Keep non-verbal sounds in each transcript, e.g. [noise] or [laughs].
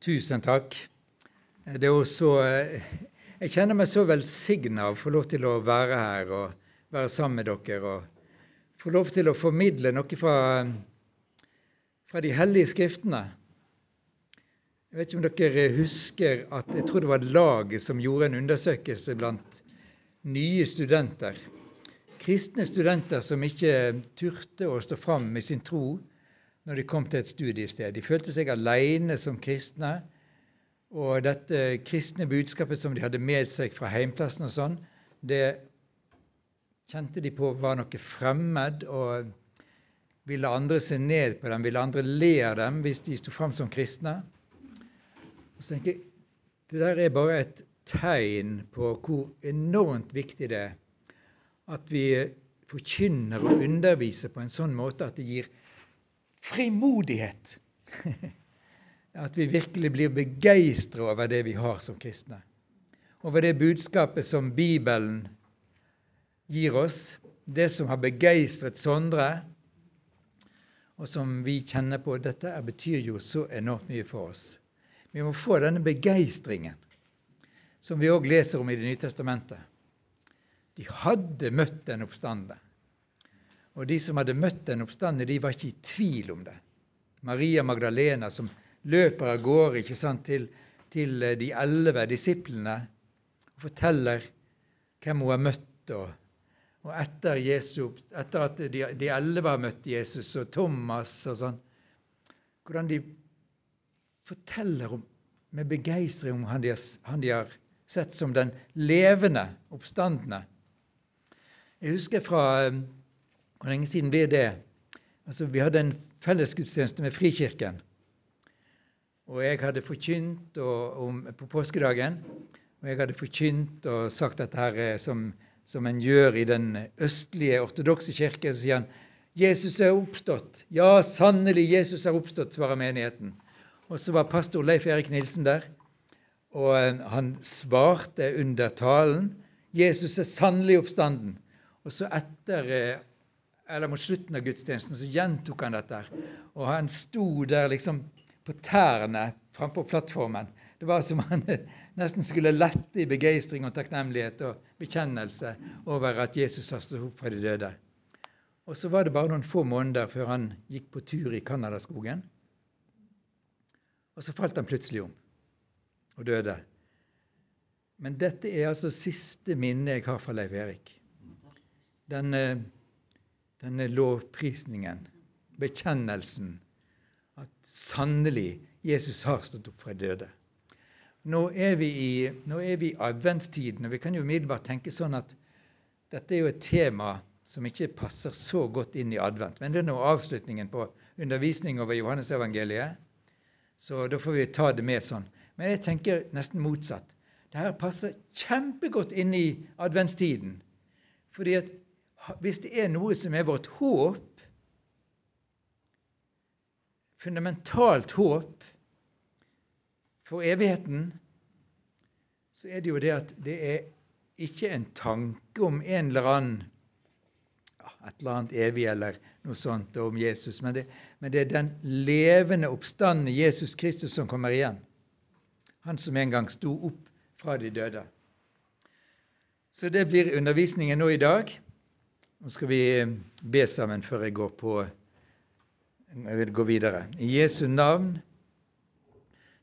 Tusen takk. Det er også, jeg kjenner meg så velsigna av å få lov til å være her og være sammen med dere. Og få lov til å formidle noe fra, fra de hellige skriftene. Jeg vet ikke om dere husker at jeg tror det var laget som gjorde en undersøkelse blant nye studenter. Kristne studenter som ikke turte å stå fram med sin tro når de kom til et studiested. De følte seg alene som kristne. Og dette kristne budskapet som de hadde med seg fra heimplassen og sånn, det kjente de på var noe fremmed, og ville andre se ned på dem, ville andre le av dem hvis de sto fram som kristne. Og så tenker jeg, Det der er bare et tegn på hvor enormt viktig det er at vi forkynner og underviser på en sånn måte at det gir frimodighet. [laughs] At vi virkelig blir begeistra over det vi har som kristne. Over det budskapet som Bibelen gir oss. Det som har begeistret Sondre, og som vi kjenner på. Dette betyr jo så enormt mye for oss. Vi må få denne begeistringen, som vi òg leser om i Det nye testamentet. De hadde møtt den oppstandende. Og de som hadde møtt den oppstanden, de var ikke i tvil om det. Maria Magdalena som løper av gårde ikke sant, til, til de elleve disiplene og forteller hvem hun har møtt. Og, og etter, Jesus, etter, at de elleve har møtt Jesus, og Thomas og sånn Hvordan de forteller om, med begeistring om han de, har, han de har sett som den levende, oppstandende. Jeg husker fra hvor lenge siden blir det? Altså, Vi hadde en fellesgudstjeneste med Frikirken. Og jeg hadde forkynt og, om, på påskedagen. Og jeg hadde forkynt og sagt dette her som, som en gjør i den østlige ortodokse kirke. Så sier han Jesus er oppstått. Ja, sannelig, Jesus er oppstått, svarer menigheten. Og så var pastor Leif Erik Nilsen der, og eh, han svarte under talen Jesus er sannelig oppstanden. Og så etter eh, eller mot slutten av gudstjenesten så gjentok han dette. Og han sto der liksom på tærne frampå plattformen. Det var som han [laughs] nesten skulle lette i begeistring og takknemlighet og bekjennelse over at Jesus har stått opp fra de døde. Og så var det bare noen få måneder før han gikk på tur i Canadaskogen. Og så falt han plutselig om og døde. Men dette er altså siste minne jeg har fra Leif Erik. Den eh, denne lovprisningen, bekjennelsen, at sannelig Jesus har stått opp fra døde. Nå er vi i, er vi i adventstiden, og vi kan jo umiddelbart tenke sånn at dette er jo et tema som ikke passer så godt inn i advent. Men det er nå avslutningen på undervisning over Johannesevangeliet, så da får vi ta det med sånn. Men jeg tenker nesten motsatt. Dette passer kjempegodt inn i adventstiden. Fordi at hvis det er noe som er vårt håp, fundamentalt håp for evigheten, så er det jo det at det er ikke en tanke om en eller annen et eller annet evig eller noe sånt om Jesus, men det, men det er den levende oppstandende Jesus Kristus som kommer igjen. Han som en gang sto opp fra de døde. Så det blir undervisningen nå i dag. Nå skal vi be sammen før jeg går på jeg vil gå videre. I Jesu navn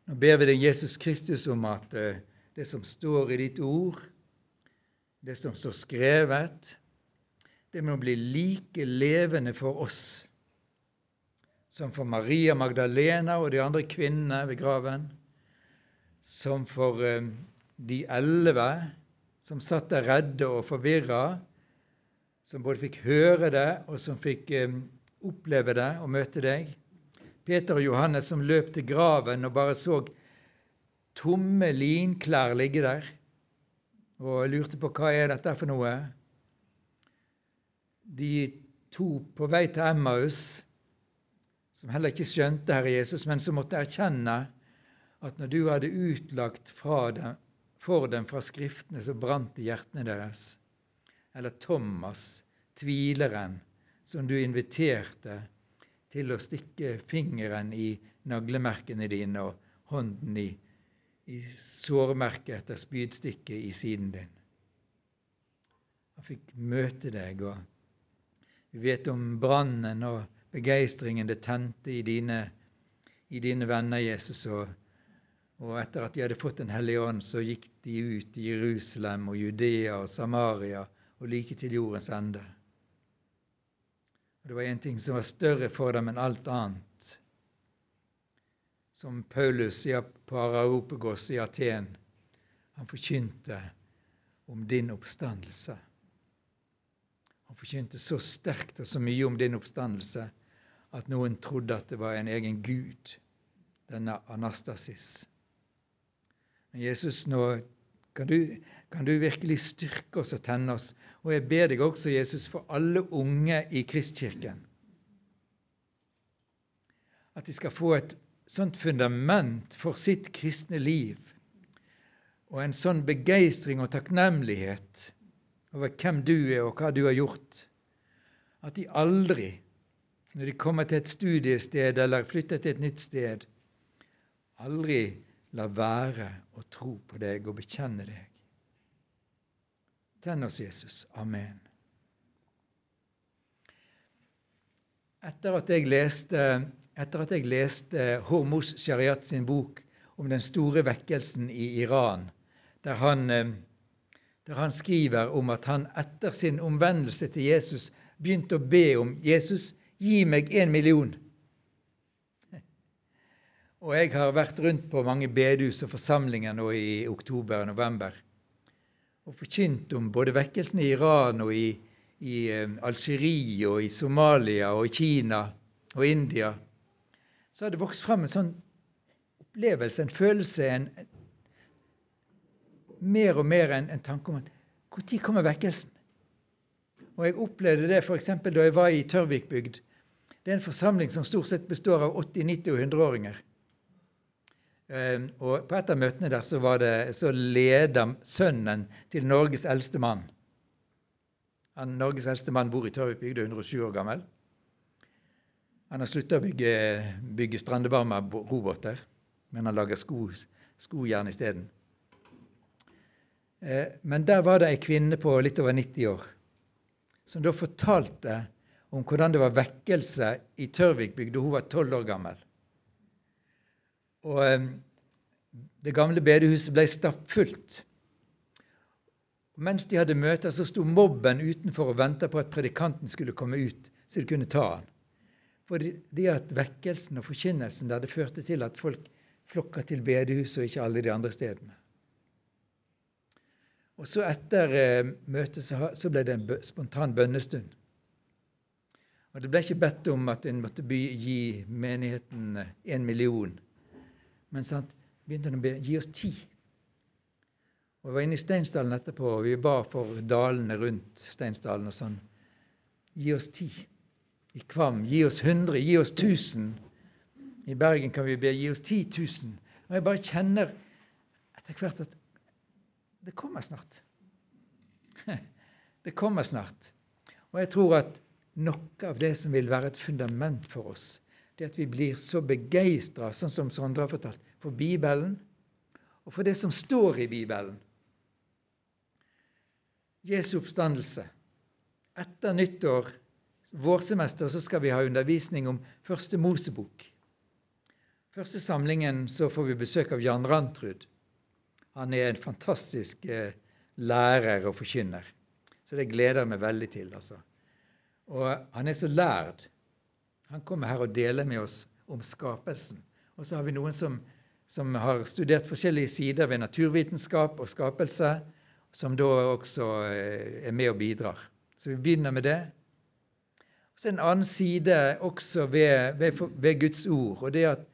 nå ber vi deg, Jesus Kristus, om at eh, det som står i ditt ord, det som står skrevet, det må bli like levende for oss som for Maria Magdalena og de andre kvinnene ved graven, som for eh, de elleve som satt der redde og forvirra som både fikk høre det, og som fikk eh, oppleve det og møte deg. Peter og Johannes som løp til graven og bare så tomme linklær ligge der og lurte på hva er dette for noe. De to på vei til Emmaus, som heller ikke skjønte Herre Jesus, men som måtte erkjenne at når du hadde utlagt dem, for dem fra Skriftene, så brant det hjertene deres eller Thomas, tvileren, som du inviterte til å stikke fingeren i naglemerkene dine og, hånden i, i sårmerket etter spydstikket i siden din. Han fikk møte deg, og vi vet om brannen og begeistringen det tente i dine, i dine venner, Jesus. Og, og, etter at de hadde fått Den hellige ånd, så gikk de ut i Jerusalem og Judea og Samaria og like til jordens ende. Og Det var en ting som var større for dem enn alt annet. Som Paulus på Araopegos i Aten. Han forkynte om din oppstandelse. Han forkynte så sterkt og så mye om din oppstandelse at noen trodde at det var en egen gud, denne Anastasis. Men Jesus, nå kan du, kan du virkelig styrke oss og tenne oss. Og jeg ber deg også, Jesus, for alle unge i Kristkirken. At de skal få et sånt fundament for sitt kristne liv og en sånn begeistring og takknemlighet over hvem du er og hva du har gjort, at de aldri, når de kommer til et studiested eller flytter til et nytt sted, aldri lar være å tro på deg og bekjenne deg. Tenn oss, Jesus. Amen. Etter at jeg leste, etter at jeg leste Hormuz Shariat sin bok om den store vekkelsen i Iran, der han eh, der han skriver om at han etter sin omvendelse til Jesus begynte å be om Jesus, gi meg en million. Og jeg har vært rundt på mange bedehus og forsamlinger nå i oktober og november og forkynt om både vekkelsen i Iran og i, i eh, Algerie og i Somalia og i Kina og India. Så har det vokst fram en sånn opplevelse, en følelse, en, mer og mer en, en tanke om at når kommer vekkelsen? Og Jeg opplevde det f.eks. da jeg var i Tørvikbygd. Det er en forsamling som stort sett består av 80-, 90- og 100-åringer. Um, og På et av møtene der så, var det, så leda sønnen til Norges eldste mann. Han, Norges eldste mann bor i Tørvikbygd og er 107 år gammel. Han har slutta å bygge, bygge Strandebarma-robåter, men han lager sko, skojern isteden. Eh, men der var det ei kvinne på litt over 90 år som da fortalte om hvordan det var vekkelse i Tørvikbygd da hun var tolv år gammel. Og eh, Det gamle bedehuset ble stappfullt. Mens de hadde møter, så sto mobben utenfor og venta på at predikanten skulle komme ut, så de kunne ta han. Fordi at vekkelsen og forkynnelsen der det førte til at folk flokka til bedehuset og ikke alle de andre stedene. Og så etter eh, møtet så, så, ble det en spontan bønnestund. Og Det ble ikke bedt om at en måtte gi menigheten én eh, million. Men sant, begynte han å be gi oss ti. Og Vi var inne i Steinsdalen etterpå, og vi ba for dalene rundt Steinsdalen. og sånn. Gi oss ti. I Kvam gi oss hundre, gi oss tusen. I Bergen kan vi be gi oss ti tusen. Og jeg bare kjenner etter hvert at det kommer snart. [laughs] Det kommer snart. Og jeg tror at noe av det som vil være et fundament for oss, det at vi blir så begeistra, sånn som Sondre har fortalt, for Bibelen og for det som står i Bibelen. Jesu oppstandelse. Etter nyttår, vårsemester, så skal vi ha undervisning om første Mosebok. Første samlingen så får vi besøk av Jan Rantrud. Han er en fantastisk eh, lærer og forkynner. Så det gleder jeg meg veldig til. altså. Og han er så lærd. Han kommer her og deler med oss om skapelsen. Og så har vi noen som, som har studert forskjellige sider ved naturvitenskap og skapelse, som da også eh, er med og bidrar. Så vi begynner med det. Så en annen side også ved, ved, ved Guds ord. og det at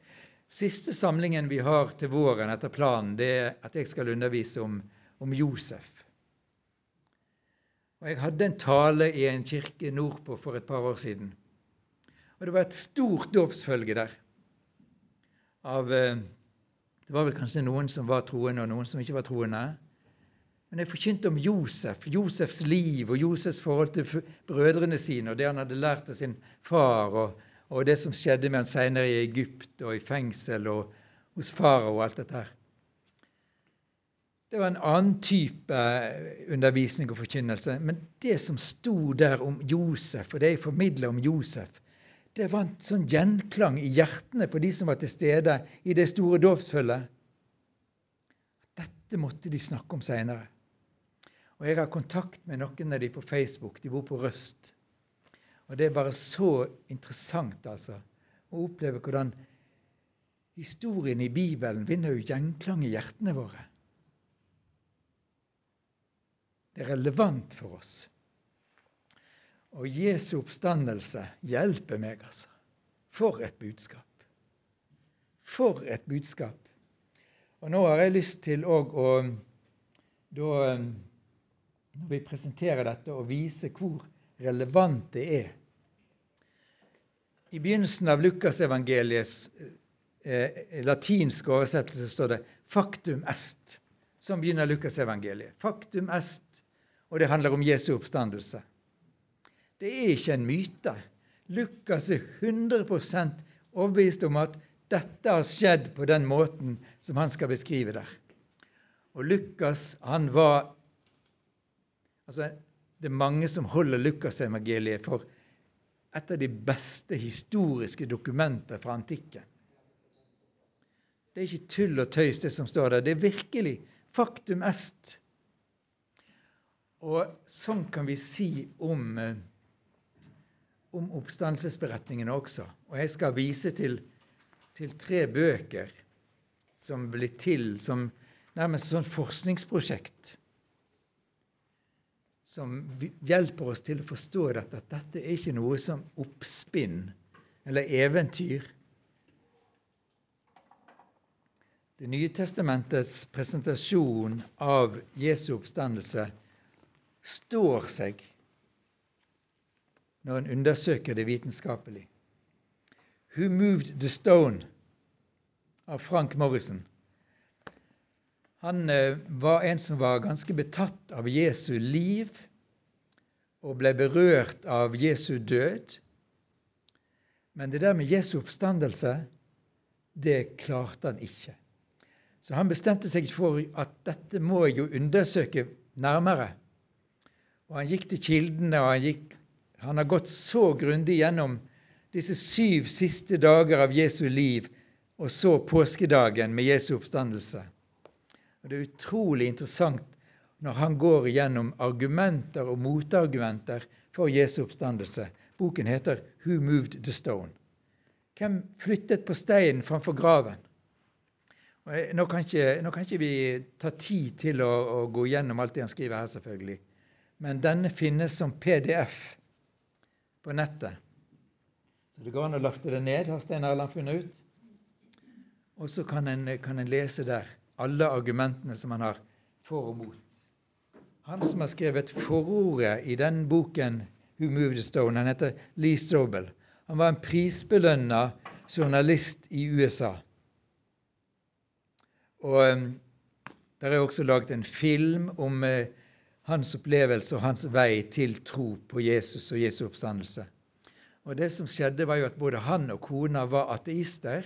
Siste samlingen vi har til våren etter planen, det er at jeg skal undervise om, om Josef. Og Jeg hadde en tale i en kirke nordpå for et par år siden. Og Det var et stort dåpsfølge der. Av, eh, det var vel kanskje noen som var troende, og noen som ikke var troende. Men jeg forkynte om Josef, Josefs liv og Josefs forhold til brødrene sine og det han hadde lært av sin far. og og det som skjedde med han senere i Egypt og i fengsel, og, hos farao og alt dette her. Det var en annen type undervisning og forkynnelse. Men det som sto der om Josef, og det jeg formidla om Josef, det en sånn gjenklang i hjertene på de som var til stede i det store dåpsfølget. Dette måtte de snakke om seinere. Og jeg har kontakt med noen av de på Facebook. De bor på Røst. Og det er bare så interessant, altså, å oppleve hvordan historien i Bibelen vinner jo gjenklang i hjertene våre. Det er relevant for oss. Og Jesu oppstandelse hjelper meg, altså. For et budskap. For et budskap. Og nå har jeg lyst til òg å da, Når vi presenterer dette, å vise hvor relevant det er. I begynnelsen av Lukasevangeliets eh, latinske oversettelse står det 'factum est', som begynner Lukasevangeliet. Faktum est, og det handler om Jesu oppstandelse. Det er ikke en myte. Lukas er 100% overbevist om at dette har skjedd på den måten som han skal beskrive der. Og Lukas, han var altså Det er mange som holder Lukasevangeliet for et av de beste historiske dokumenter fra antikken. Det er ikke tull og tøys, det som står der. Det er virkelig faktum est. Og sånn kan vi si om eh, om oppstandelsesberetningene også. Og jeg skal vise til, til tre bøker som ble til som nærmest sånn forskningsprosjekt. Som hjelper oss til å forstå dette, at dette er ikke noe som oppspinn eller eventyr. Det nye testamentets presentasjon av Jesu oppstandelse står seg når en undersøker det vitenskapelig. 'Who Moved the Stone' av Frank Morrison. Han eh, var en som var ganske betatt av Jesu liv og ble berørt av Jesu død. Men det der med Jesu oppstandelse, det klarte han ikke. Så han bestemte seg for at dette må jeg jo undersøke nærmere. Og han gikk til kildene, og han gikk han har gått så grundig gjennom disse syv siste dager av Jesu liv, og så påskedagen med Jesu oppstandelse. Og Det er utrolig interessant når han går gjennom argumenter og motargumenter for Jesu oppstandelse. Boken heter 'Who Moved the Stone'? Hvem flyttet på steinen framfor graven? Nå kan, ikke, nå kan, ikke, vi ta tid til å, å gå gjennom alt det han skriver her, selvfølgelig. Men denne finnes som PDF på nettet. Så det går an å laste det ned, har Stein Erland funnet ut. Og så kan en, kan en lese der alle argumentene som han har for og mot. Han som har skrevet forordet i den boken, 'Who Moved the Stone', han heter Lee Strobel. Han var en prisbelønna journalist i USA. Og um, der er også laget en film om uh, hans opplevelse og hans vei til tro på Jesus og Jesu oppstandelse. Og Det som skjedde, var jo at både han og kona var ateister.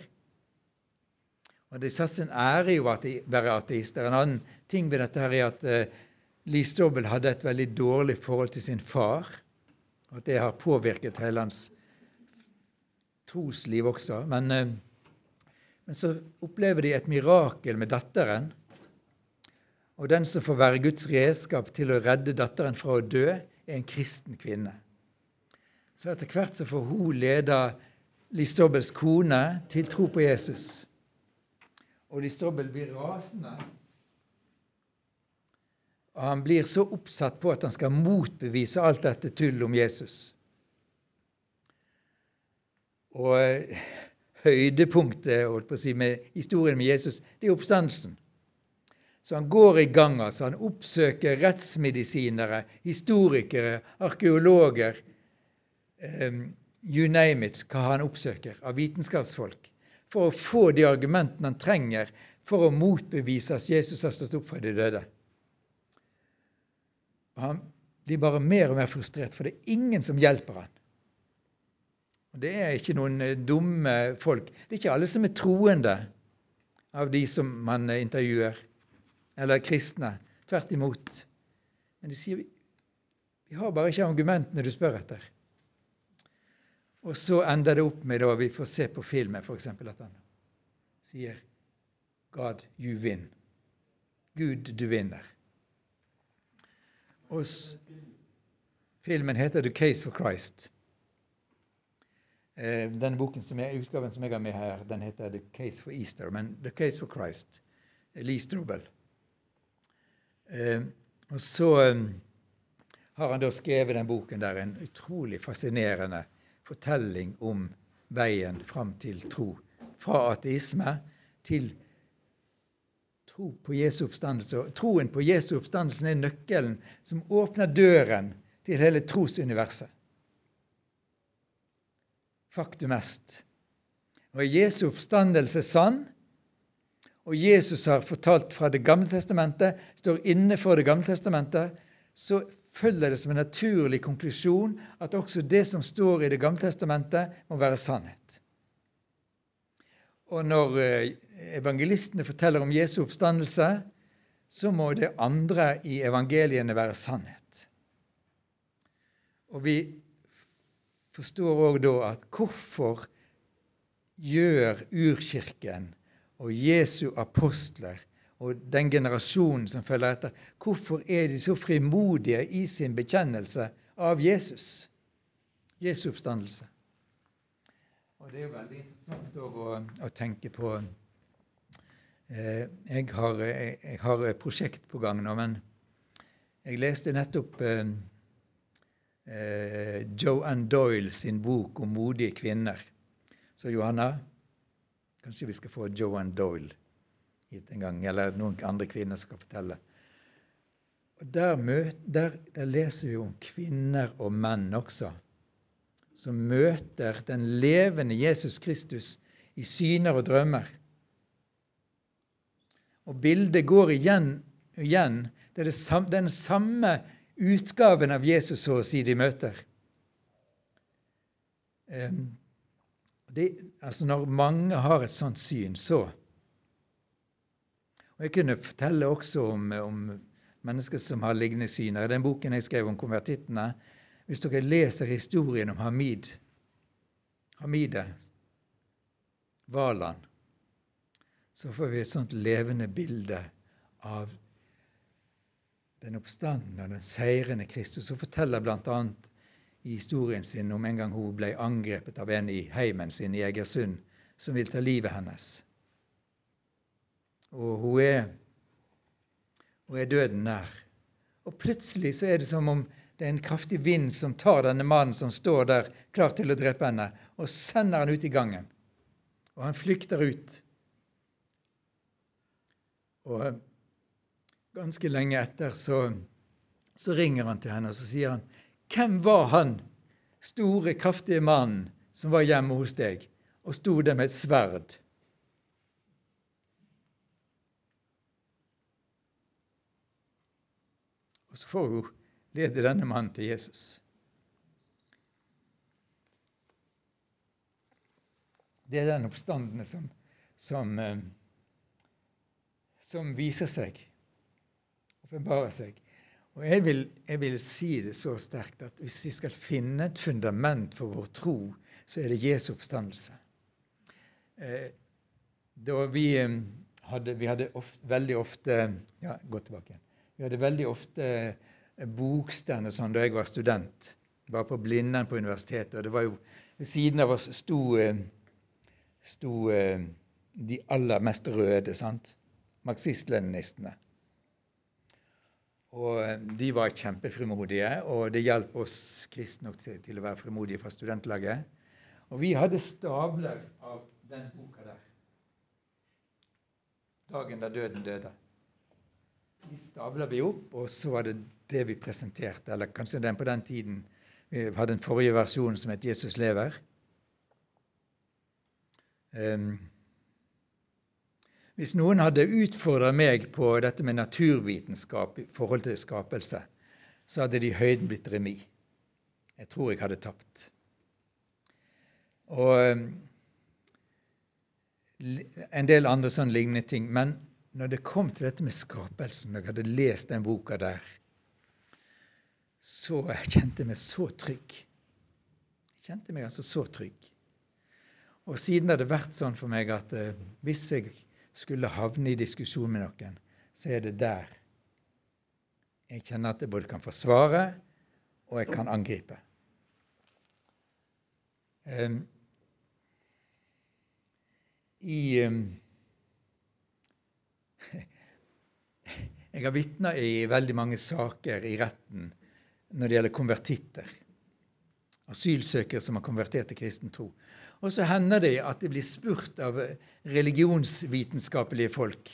Og De satte sin ære i å være ateister. En annen ting ved dette her er at uh, Lee Strobel hadde et veldig dårlig forhold til sin far. Og at det har påvirket hele hans trosliv også. Men, uh, men så opplever de et mirakel med datteren og den som får være Guds redskap til å redde datteren fra å dø, er en kristen kvinne. Så etter hvert så får hun lede Listobbels kone til tro på Jesus. Og Listobbel blir rasende. Og han blir så oppsatt på at han skal motbevise alt dette tullet om Jesus. Og høydepunktet holdt på å si, med historien med Jesus, det er oppstandelsen. Så han går i gang. altså. Han oppsøker rettsmedisinere, historikere, arkeologer um, You name it, hva han oppsøker av vitenskapsfolk. For å få de argumentene han trenger for å motbevise at Jesus har stått opp fra de døde. Og Han blir bare mer og mer frustrert, for det er ingen som hjelper han. Og Det er ikke noen eh, dumme folk. Det er ikke alle som er troende av de som man intervjuer, eller kristne. Tvert imot. Men de sier vi har bare ikke argumentene du spør etter. Og så ender det opp med da vi får se på filmen f.eks. at han sier God, you win. Gud, du vinner. Og filmen heter The Case for Christ. Eh, denne boken som jeg, utgaven som jeg har med her, den heter The Case for Easter. Men The Case for Christ. Lee Strobel. Eh, og så eh, har han da skrevet den boken der, en utrolig fascinerende fortelling om veien fram til tro. Fra ateisme til tro på Jesu oppstandelse. Og troen på Jesu oppstandelse er nøkkelen som åpner døren til hele trosuniverset. Faktum est. Og er Jesu oppstandelse sann, og Jesus har fortalt fra Det gamle testamentet, står innenfor Det gamle testamentet, så følger det som en naturlig konklusjon at også det som står i Det gamle testamentet, må være sannhet. Og når eh, evangelistene forteller om Jesu oppstandelse, så må det andre i evangeliene være sannhet. Og vi forstår òg da at hvorfor gjør urkirken og Jesu apostler og den generasjonen som følger etter, hvorfor er de så frimodige i sin bekjennelse av Jesus? Jesu oppstandelse. Og Det er jo veldig interessant å, å tenke på eh, jeg, har, jeg, har, et prosjekt på gang nå, men jeg leste nettopp eh, eh, Joanne Doyle sin bok om modige kvinner. Så Johanna, kanskje vi skal få Joanne Doyle hit en gang, eller noen andre kvinner skal fortelle. Og der, der, der, leser vi om kvinner og menn også, som møter den levende Jesus Kristus i syner og drømmer. Og bildet går igjen og igjen. Det er det samme, den samme utgaven av Jesus så å si de møter. Det, altså når mange har et sånt syn, så og Jeg kunne fortelle også om, om mennesker som har lignende syner. I den boken jeg skrev om konvertittene Hvis dere leser historien om Hamid Hamide Valand, så får vi et sånt levende bilde av den oppstandende og den seirende Kristus. Hun forteller bl.a. i historien sin om en gang hun ble angrepet av en i heimen sin i Egersund som ville ta livet hennes. Og hun er, hun er døden nær. Og plutselig så er det som om det er en kraftig vind som tar denne mannen som står der klar til å drepe henne, og sender han ut i gangen. Og han flykter ut. Og ganske lenge etter så, så ringer han til henne og så sier han, 'Hvem var han store, kraftige mannen som var hjemme hos deg og sto der med et sverd?' Og så får hun lede denne mannen til Jesus. Det er den oppstandene som, som, eh, som viser seg, åpenbarer seg. Og jeg vil, jeg vil, si det så sterkt at hvis vi skal finne et fundament for vår tro, så er det Jesu oppstandelse. Eh, da vi eh, hadde, vi hadde ofte, veldig ofte Ja, gå tilbake igjen. Vi hadde veldig ofte eh, bokstender sånn da jeg var student. Var på Blindern på universitetet. Og det var jo ved siden av oss sto, eh, sto de aller mest røde, sant? Marxist-leninistene. Og de var kjempefrimodige, og det hjalp oss kristne til, til, å være frimodige fra studentlaget. Og vi hadde stabler av den boka der. 'Dagen da døden døde'. De stabla vi opp, og så var det det vi presenterte. Eller kanskje den på den tiden vi hadde den forrige versjonen som het 'Jesus lever'. Um, hvis noen hadde utfordra meg på dette med naturvitenskap i forhold til skapelse, så hadde de høyden blitt remis. Jeg tror jeg hadde tapt. Og um, en del andre sånn lignende ting. Men når det kom til dette med skapelsen, når jeg hadde lest den boka der, så kjente jeg meg så trygg. Jeg kjente meg altså så trygg. Og siden det vært sånn for meg at eh, hvis jeg skulle havne i diskusjon med noen, så er det der jeg kjenner at jeg både kan forsvare og jeg kan angripe. Um, I um, [laughs] Jeg har vitna i veldig mange saker i retten når det gjelder konvertitter. Asylsøkere som har konvertert til kristen tro. Og så hender det at det blir spurt av religionsvitenskapelige folk.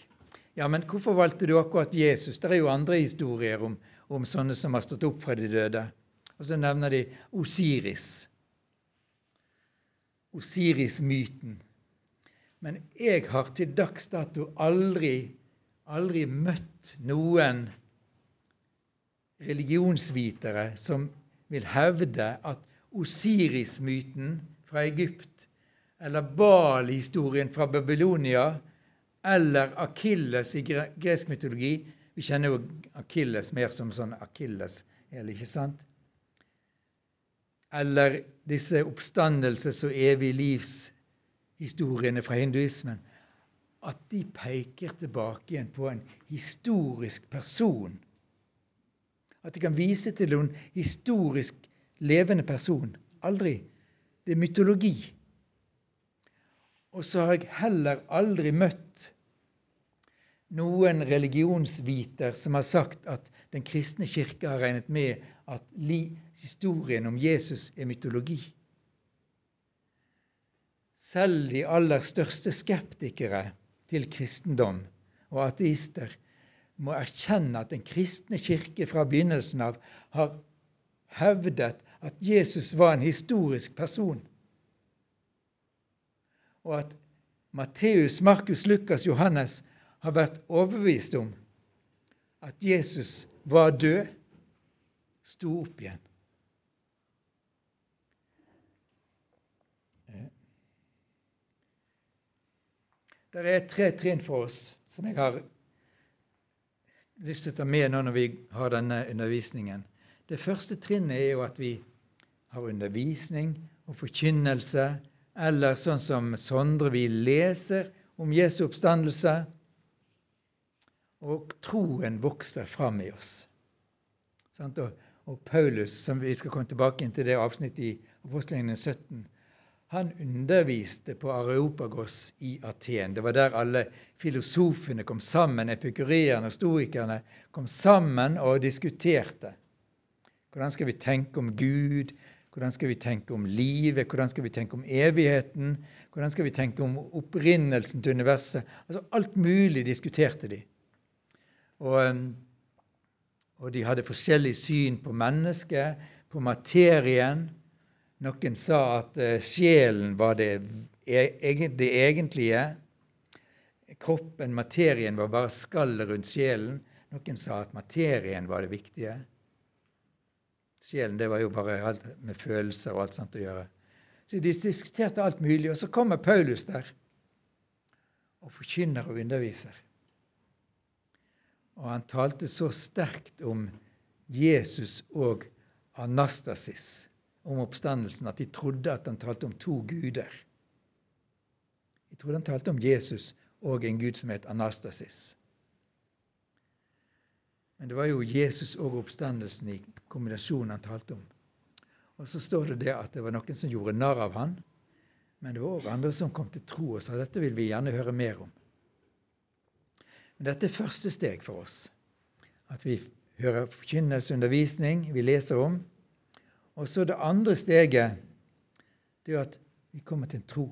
Ja, men hvorfor valgte du akkurat Jesus? Det er jo andre historier om, om sånne som har stått opp fra de døde. Og så nevner de Osiris. Osiris-myten. Men jeg har til dags dato aldri, aldri møtt noen religionsvitere som vil hevde at Osiris-myten fra Egypt eller Bal-historien fra Babylonia eller Akilles i gresk mytologi Vi kjenner jo Akilles mer som sånn Akilles, eller ikke sant? eller disse oppstandelses- og evig livshistoriene fra hinduismen, at de peker tilbake igjen på en historisk person. At de kan vise til noen historisk levende person. Aldri. Det er mytologi. Og så har jeg heller aldri møtt noen religionsviter som har sagt at den kristne kirke har regnet med at historien om Jesus er mytologi. Selv de aller største skeptikere til kristendom og ateister må erkjenne at den kristne kirke fra begynnelsen av har hevdet at Jesus var en historisk person, og at Matteus, Markus, Lukas, Johannes har vært overbevist om at Jesus var død, sto opp igjen. Det er tre trinn for oss som jeg har lyst til å ta med nå når vi har denne undervisningen. Det første trinnet er jo at vi har undervisning og forkynnelse, eller sånn som Sondre, vi leser om Jesu oppstandelse og troen vokser fram i oss. Og, Paulus, som vi skal komme tilbake til det avsnittet i Apostelgjerningen 17, han underviste på Areopagos i Aten. Det var der alle filosofene kom sammen, epikureerne og stoikerne kom sammen og diskuterte. Hvordan skal vi tenke om Gud? Hvordan skal vi tenke om livet? Hvordan skal vi tenke om evigheten? Hvordan skal vi tenke om opprinnelsen til universet? Altså Alt mulig diskuterte de. Og, og de hadde forskjellig syn på mennesket, på materien. Noen sa at uh, sjelen var det, e, det, egentlige. Kroppen, materien, var bare skallet rundt sjelen. Noen sa at materien var det viktige. Sjelen det var jo bare alt med følelser og alt sånt å gjøre. Så de diskuterte alt mulig. Og så kommer Paulus der og forkynner og underviser. Og han talte så sterkt om Jesus og Anastasis, om oppstandelsen, at de trodde at han talte om to guder. De trodde han talte om Jesus og en gud som het Anastasis. Men det var jo Jesus og oppstandelsen i kombinasjonen han talte om. Og så står det det at det var noen som gjorde narr av han, men det var òg andre som kom til tro og sa dette vil vi gjerne høre mer om. Men dette er første steg for oss. At vi hører forkynnelse, undervisning, vi leser om. Og så det andre steget det er at vi kommer til en tro.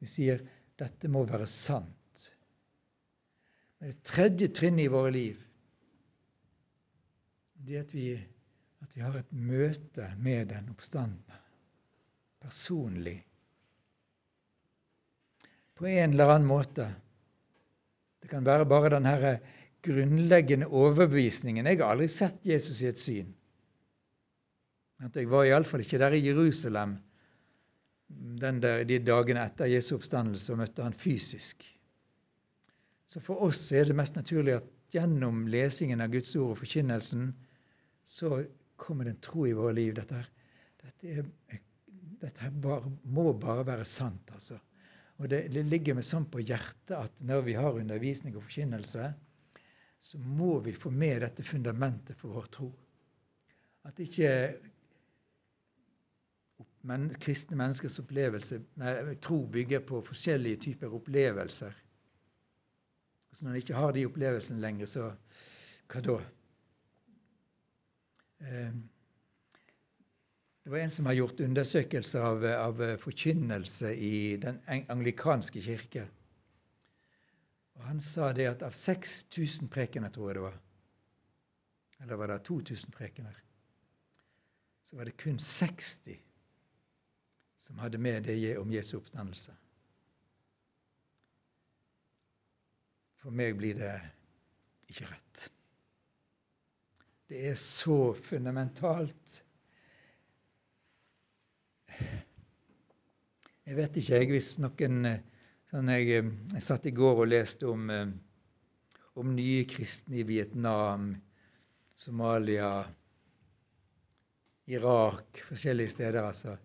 Vi sier dette må være sant. Men det tredje trinnet i våre liv det at vi, at vi har et møte med den oppstandende. Personlig. På en eller annen måte det kan være bare den herre grunnleggende overbevisningen. Jeg har aldri sett Jesus i et syn. Jeg var iallfall ikke der i Jerusalem der, de dagene etter Jesu oppstandelse og møtte han fysisk. Så for oss er det mest naturlig at gjennom lesingen av Guds ord og forkynnelsen så kommer det en tro i våre liv. Dette, dette, er, dette bare, må bare være sant, altså. Og det, det ligger meg sånn på hjertet at når vi har undervisning og forkynnelse, så må vi få med dette fundamentet for vår tro. At ikke men, kristne menneskers opplevelse, nei, tro bygger på forskjellige typer opplevelser. Så når en ikke har de opplevelsene lenger, så hva da? Eh, det var en som har gjort undersøkelser av, av forkynnelse i den anglikanske kirke. Og Han sa det at av 6000 prekener, tror jeg det var, eller var det 2000 prekener, så var det kun 60 som hadde med det om Jesu oppstandelse. For meg blir det ikke rett. Det er så fundamentalt. Jeg vet ikke, jeg, hvis noen sånn jeg, jeg satt i går og leste om, om nye kristne i Vietnam, Somalia, Irak, forskjellige steder. altså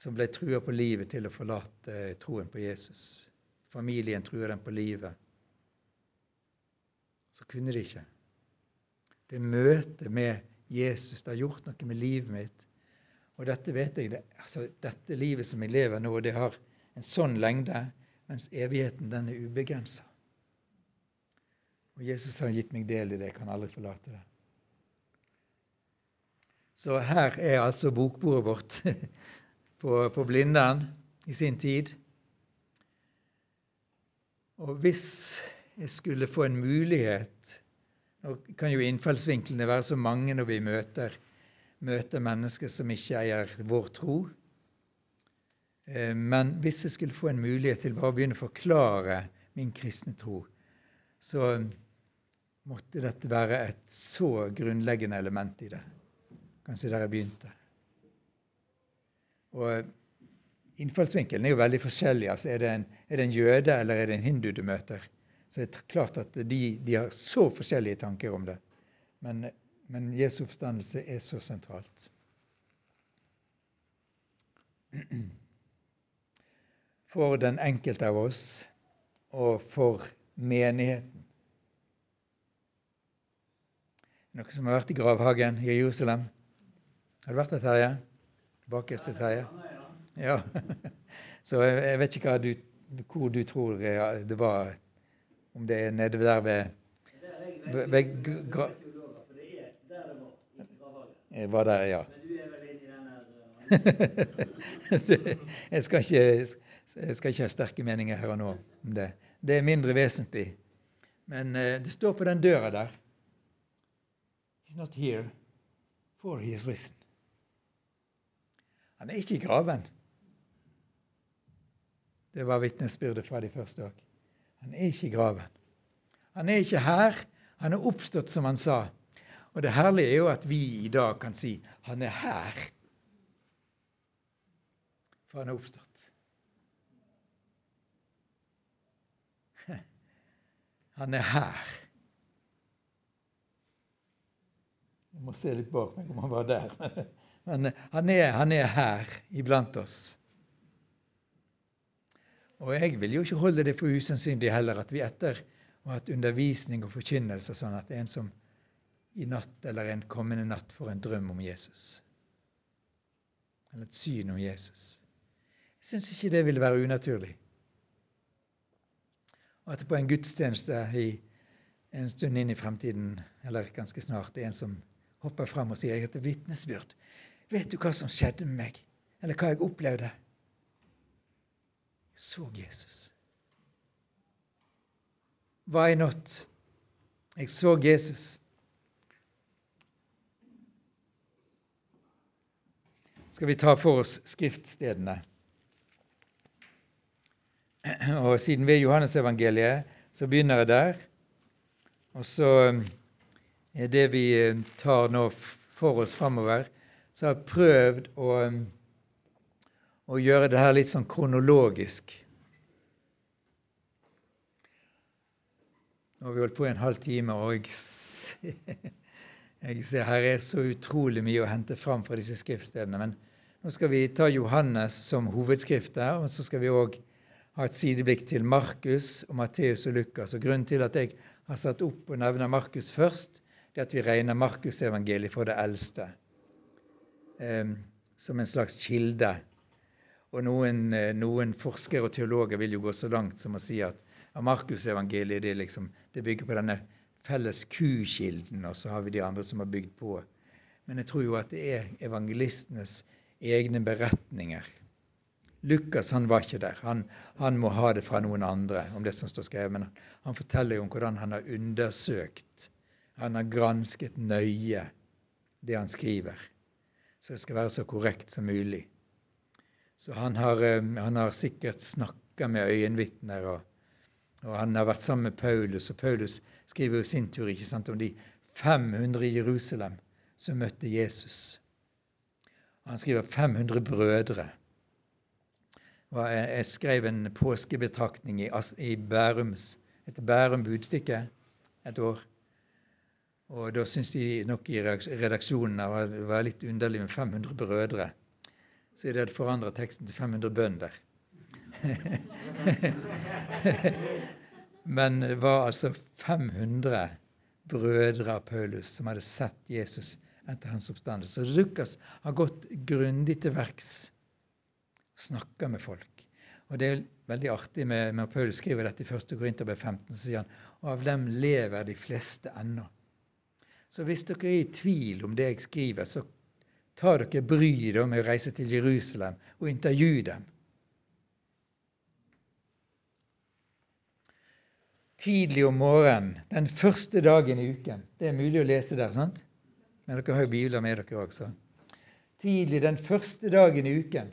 som ble trua på livet til å forlate troen på Jesus. Familien trua dem på livet. Så kunne de ikke. Det møtet med Jesus det har gjort noe med livet mitt. Og dette vet jeg, det, altså, dette livet som jeg lever nå, det har en sånn lengde, mens evigheten den er ubegrensa. Og Jesus har gitt meg del i det. Jeg kan aldri forlate det. Så her er altså bokbordet vårt [laughs] på, på Blindern i sin tid. Og hvis jeg skulle få en mulighet Nå kan jo innfallsvinklene være så mange når vi møter, møter mennesker som ikke eier vår tro. Eh, men hvis jeg skulle få en mulighet til bare å begynne å forklare min kristne tro, så måtte dette være et så grunnleggende element i det. Kanskje der jeg begynte. Og Innfallsvinkelen er jo veldig forskjellig. Altså, er, det en, er, det en, jøde eller er det en hindu du møter? Så det er klart at de, de har så forskjellige tanker om det. Men, men Jesu oppstandelse er så sentralt. For den enkelte av oss og for menigheten. Noen som har vært i gravhagen i Jerusalem? Har du vært der, Terje? bakerste Terje? Ja. [laughs] Så jeg, vet ikke du, hvor du tror det var. Om det er nede der ved, ved, ved gra... Jeg var der, ja. [laughs] jeg, skal ikke, jeg skal ikke ha sterke meninger her og nå om det. Det er mindre vesentlig. Men uh, det står på den døra der He's not here, for he is risen. Han er ikke i graven. Det var vitnesbyrdet fra de første òg. Han er ikke i graven. Han er ikke her. Han er oppstått, som han sa. Og det herlige er jo at vi i dag kan si han er her. For han er oppstått. [laughs] Han er her. Jeg må se litt bak meg om han var der. [laughs] Men eh, han er, han er her iblant oss. Og jeg vil jo ikke holde det for usannsynlig heller at vi etter ha hatt undervisning og forkynnelse sånn at en som i natt eller en kommende natt får en drøm om Jesus. Eller et syn om Jesus. Jeg syns ikke det ville være unaturlig. Og at på en gudstjeneste i en stund inn i fremtiden, eller ganske snart, det er en som hopper fram og sier jeg heter vitnesbyrd. Vet du hva som skjedde med meg? Eller hva jeg opplevde? Så Jesus. Why not? Jeg så Jesus. Skal vi ta for oss skriftstedene? Og Siden vi er Johannesevangeliet, så begynner jeg der. Og så er det vi tar nå for oss framover, så har jeg prøvd å, å gjøre det her litt sånn kronologisk. Nå har vi holdt på i en halv time, og jeg ser, [laughs] jeg ser her er så utrolig mye å hente fram fra disse skriftstedene. Men nå skal vi ta Johannes som hovedskrift der, og så skal vi òg ha et sideblikk til Markus og Matteus og Lukas. Og Grunnen til at jeg har satt opp og nevner Markus først, det er at vi regner Markusevangeliet for det eldste Um, som en slags kilde. Og noen, eh, noen, forskere og teologer vil jo gå så langt som å si at Markusevangeliet det, liksom, det bygger på denne felles kukilden, og så har vi de andre som har bygd på. Men jeg tror jo at det er evangelistenes egne beretninger Lukas han var ikke der. Han, han, må ha det fra noen andre om det som står skrevet. Men han forteller jo om hvordan han har undersøkt, han har gransket nøye det han skriver. Så det skal være så korrekt som mulig. Så han har, han har sikkert snakka med øyenvitner, og, og, han har vært sammen med Paulus. Og Paulus skriver jo sin tur ikke sant, om de 500 i Jerusalem som møtte Jesus. Han skriver 500 brødre. Jeg skrev en påskebetraktning i, Bærums, etter Bærum Budstikke et år. Og da syntes de nok i redaksjonen det var litt underlig med 500 brødre. Så de hadde forandra teksten til 500 bønder. [laughs] Men det var altså 500 brødre av Paulus som hadde sett Jesus etter hans oppstandelse. Så Lukas har gått grundig til verks snakker med folk. Og Det er veldig artig med, med Paulus skriver dette i 1. Korinterbrev 15, så sier han og av dem lever de fleste ennå. Så hvis dere er i tvil om det jeg skriver, så ta dere bryet med å reise til Jerusalem og intervjue dem. Tidlig om morgenen, den første dagen i uken. Det er mulig å lese der, sant? Men dere har jo bibler med dere også. Tidlig den første dagen i uken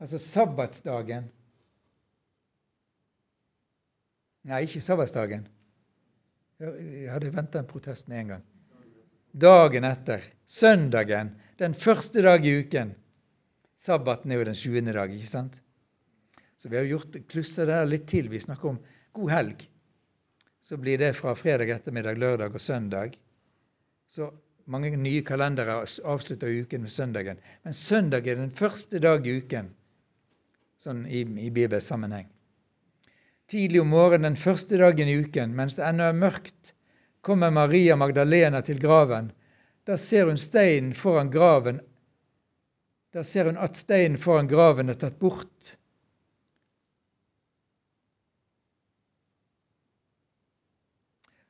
Altså sabbatsdagen. Nei, ikke sabbatsdagen. Jeg hadde venta en protest med en gang. Dagen etter. Søndagen. Den første dag i uken. Sabbaten er jo den sjuende dag, ikke sant? Så vi har gjort klussa der litt til. Vi snakker om god helg. Så blir det fra fredag ettermiddag, lørdag og søndag. Så mange nye kalendere avslutter uken med søndagen. Men søndag er den første dag i uken sånn i, i bibelsammenheng. Tidlig om morgenen den første dagen i uken, mens det ennå er mørkt, kommer Maria Magdalena til graven. Da ser hun steinen foran graven Da ser hun at steinen foran graven er tatt bort.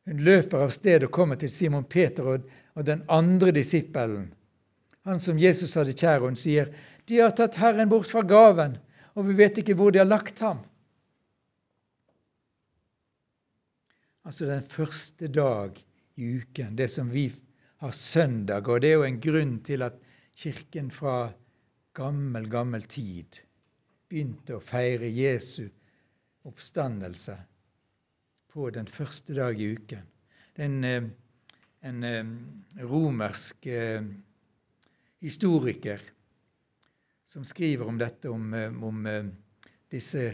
Hun løper av sted og kommer til Simon Peter og, den andre disippelen, han som Jesus hadde kjær, hun sier, 'De har tatt Herren bort fra graven, og vi vet ikke hvor de har lagt ham. Altså den første dag i uken, det som vi har søndag. Og det er jo en grunn til at Kirken fra gammel, gammel tid begynte å feire Jesu oppstandelse på den første dag i uken. Det er en, eh, en eh, romersk eh, historiker som skriver om dette, om, om disse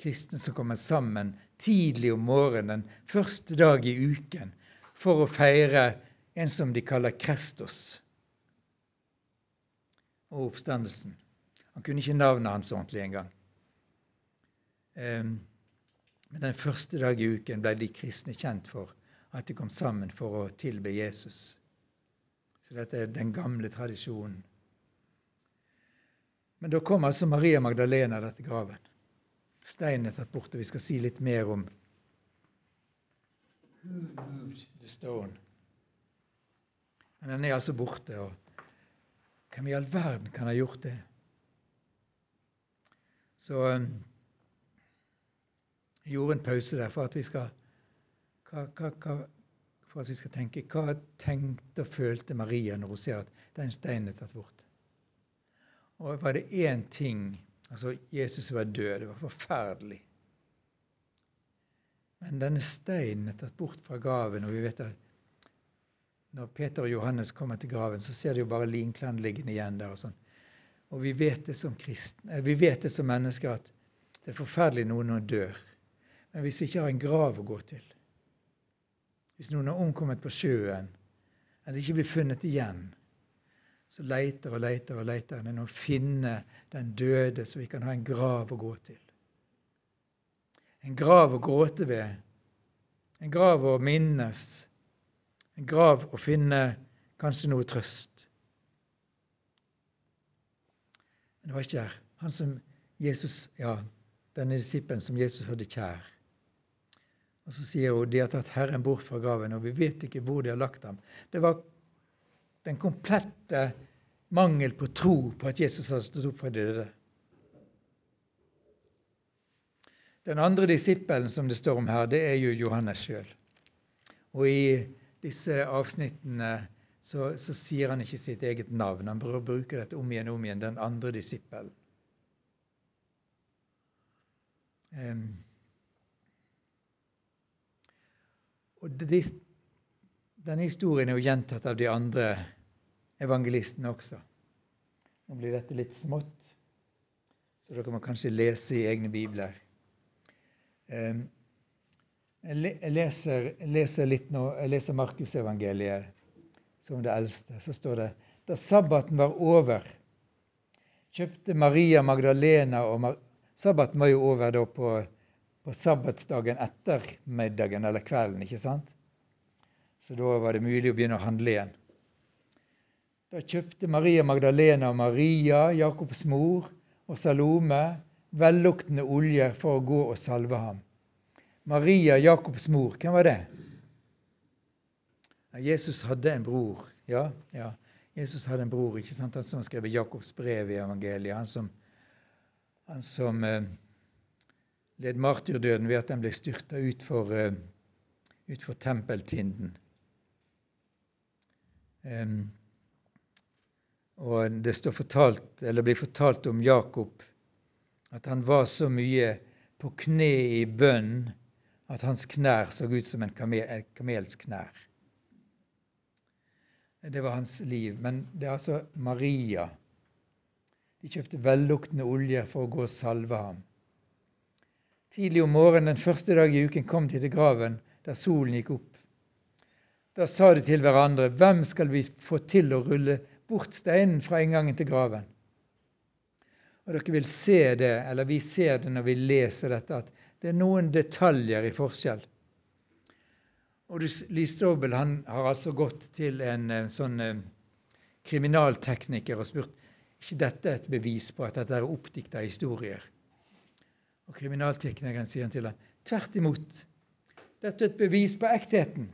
kristne som kommer sammen tidlig om morgenen, den første dag i uken, for å feire en som de kaller Krestos og oppstandelsen. Han kunne ikke navnet hans ordentlig engang. Men den første dag i uken ble de kristne kjent for at de kom sammen for å tilbe Jesus. Så dette er den gamle tradisjonen. Men da kom altså Maria Magdalena til graven. Steinen er tatt bort, og vi skal si litt mer om Who moved the stone? Men den er altså borte. og Hvem i all verden kan ha gjort det? Så um, jeg gjorde en pause der for at vi skal hva, hva, hva, for at vi skal tenke hva tenkte og følte Maria når hun ser at den steinen er tatt bort? Og var det én ting Altså, Jesus var død. Det var forferdelig. Men denne steinen er tatt bort fra graven, og vi vet at når Peter og Johannes kommer til graven, så ser de jo bare linklærne liggende igjen der. og sånn. Og vi vet det som kristne, vi vet det som mennesker at det er forferdelig når noen dør. Men hvis vi ikke har en grav å gå til, hvis noen har omkommet på sjøen, eller ikke blir funnet igjen, så leiter og leiter og leiter en å finne den døde, så vi kan ha en grav å gå til. En grav å gråte ved, en grav å minnes, en grav å finne kanskje noe trøst. Men det var ikke der. Han som Jesus, ja, denne disippelen som Jesus hadde kjær. Og Så sier hun de har tatt Herren bort fra graven, og vi vet ikke hvor de har lagt ham. Det var den komplette mangel på tro på at Jesus hadde stått opp fra de døde. Den andre disippelen som det står om her, det er jo Johannes sjøl. Og i disse avsnittene så, så, sier han ikke sitt eget navn. Han bruker dette om igjen og om igjen, den andre disippelen. Um, og de, Denne historien er jo gjentatt av de andre evangelistene også. Nå blir dette litt smått, så dere må kanskje lese i egne bibler. Um, jeg leser, leser litt nå, jeg leser Markusevangeliet som det eldste. Så står det da sabbaten var over, kjøpte Maria Magdalena og Mar Sabbaten var jo over da på, på sabbatsdagen etter middagen eller kvelden, ikke sant? Så da var det mulig å begynne å handle igjen. Da kjøpte Maria Magdalena og Maria, Jakobs mor, og Salome velluktende oljer for å gå og salve ham. Maria, Jakobs mor, hvem var det? Jesus hadde en bror. Ja, ja. Jesus hadde en bror, ikke sant? han som skrev Jakobs brev i evangeliet. Han som, han som eh, led martyrdøden ved at den ble styrta utfor uh, ut for tempeltinden. Um, og det fortalt, blir fortalt om Jakob at han var så mye på kne i bønn at hans knær så ut som en kamel, kamels knær. Det var hans liv. Men det er altså Maria. De kjøpte velluktende olje for å gå og salve ham. Tidlig om morgenen den første dag i uken kom de til graven der solen gikk opp. Da sa de til hverandre, 'Hvem skal vi få til å rulle bort steinen fra inngangen til graven?' Og Dere vil se det, eller vi ser det når vi leser dette, at det er noen detaljer i forskjell. Og Listobel han har altså gått til en uh, sånn uh, kriminaltekniker og spurt ikke dette er et bevis på at dette er oppdikta historier. Og Kriminalteknikeren sier han til ham tvert imot. Dette er et bevis på ektheten.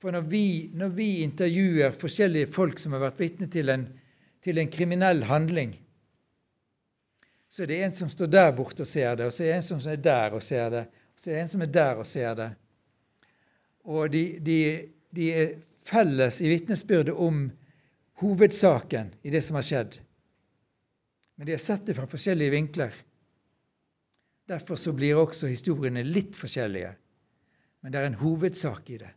For når vi, når vi intervjuer forskjellige folk som har vært vitne til til en kriminell handling, så er det en som står der borte og ser det, og så er det en som er der og ser det, og så er det en som er der og ser det. Og de, de, de er felles i vitnesbyrdet om hovedsaken i det som har skjedd. Men de har sett det fra forskjellige vinkler. Derfor så blir også historiene litt forskjellige. Men det er en hovedsak i det.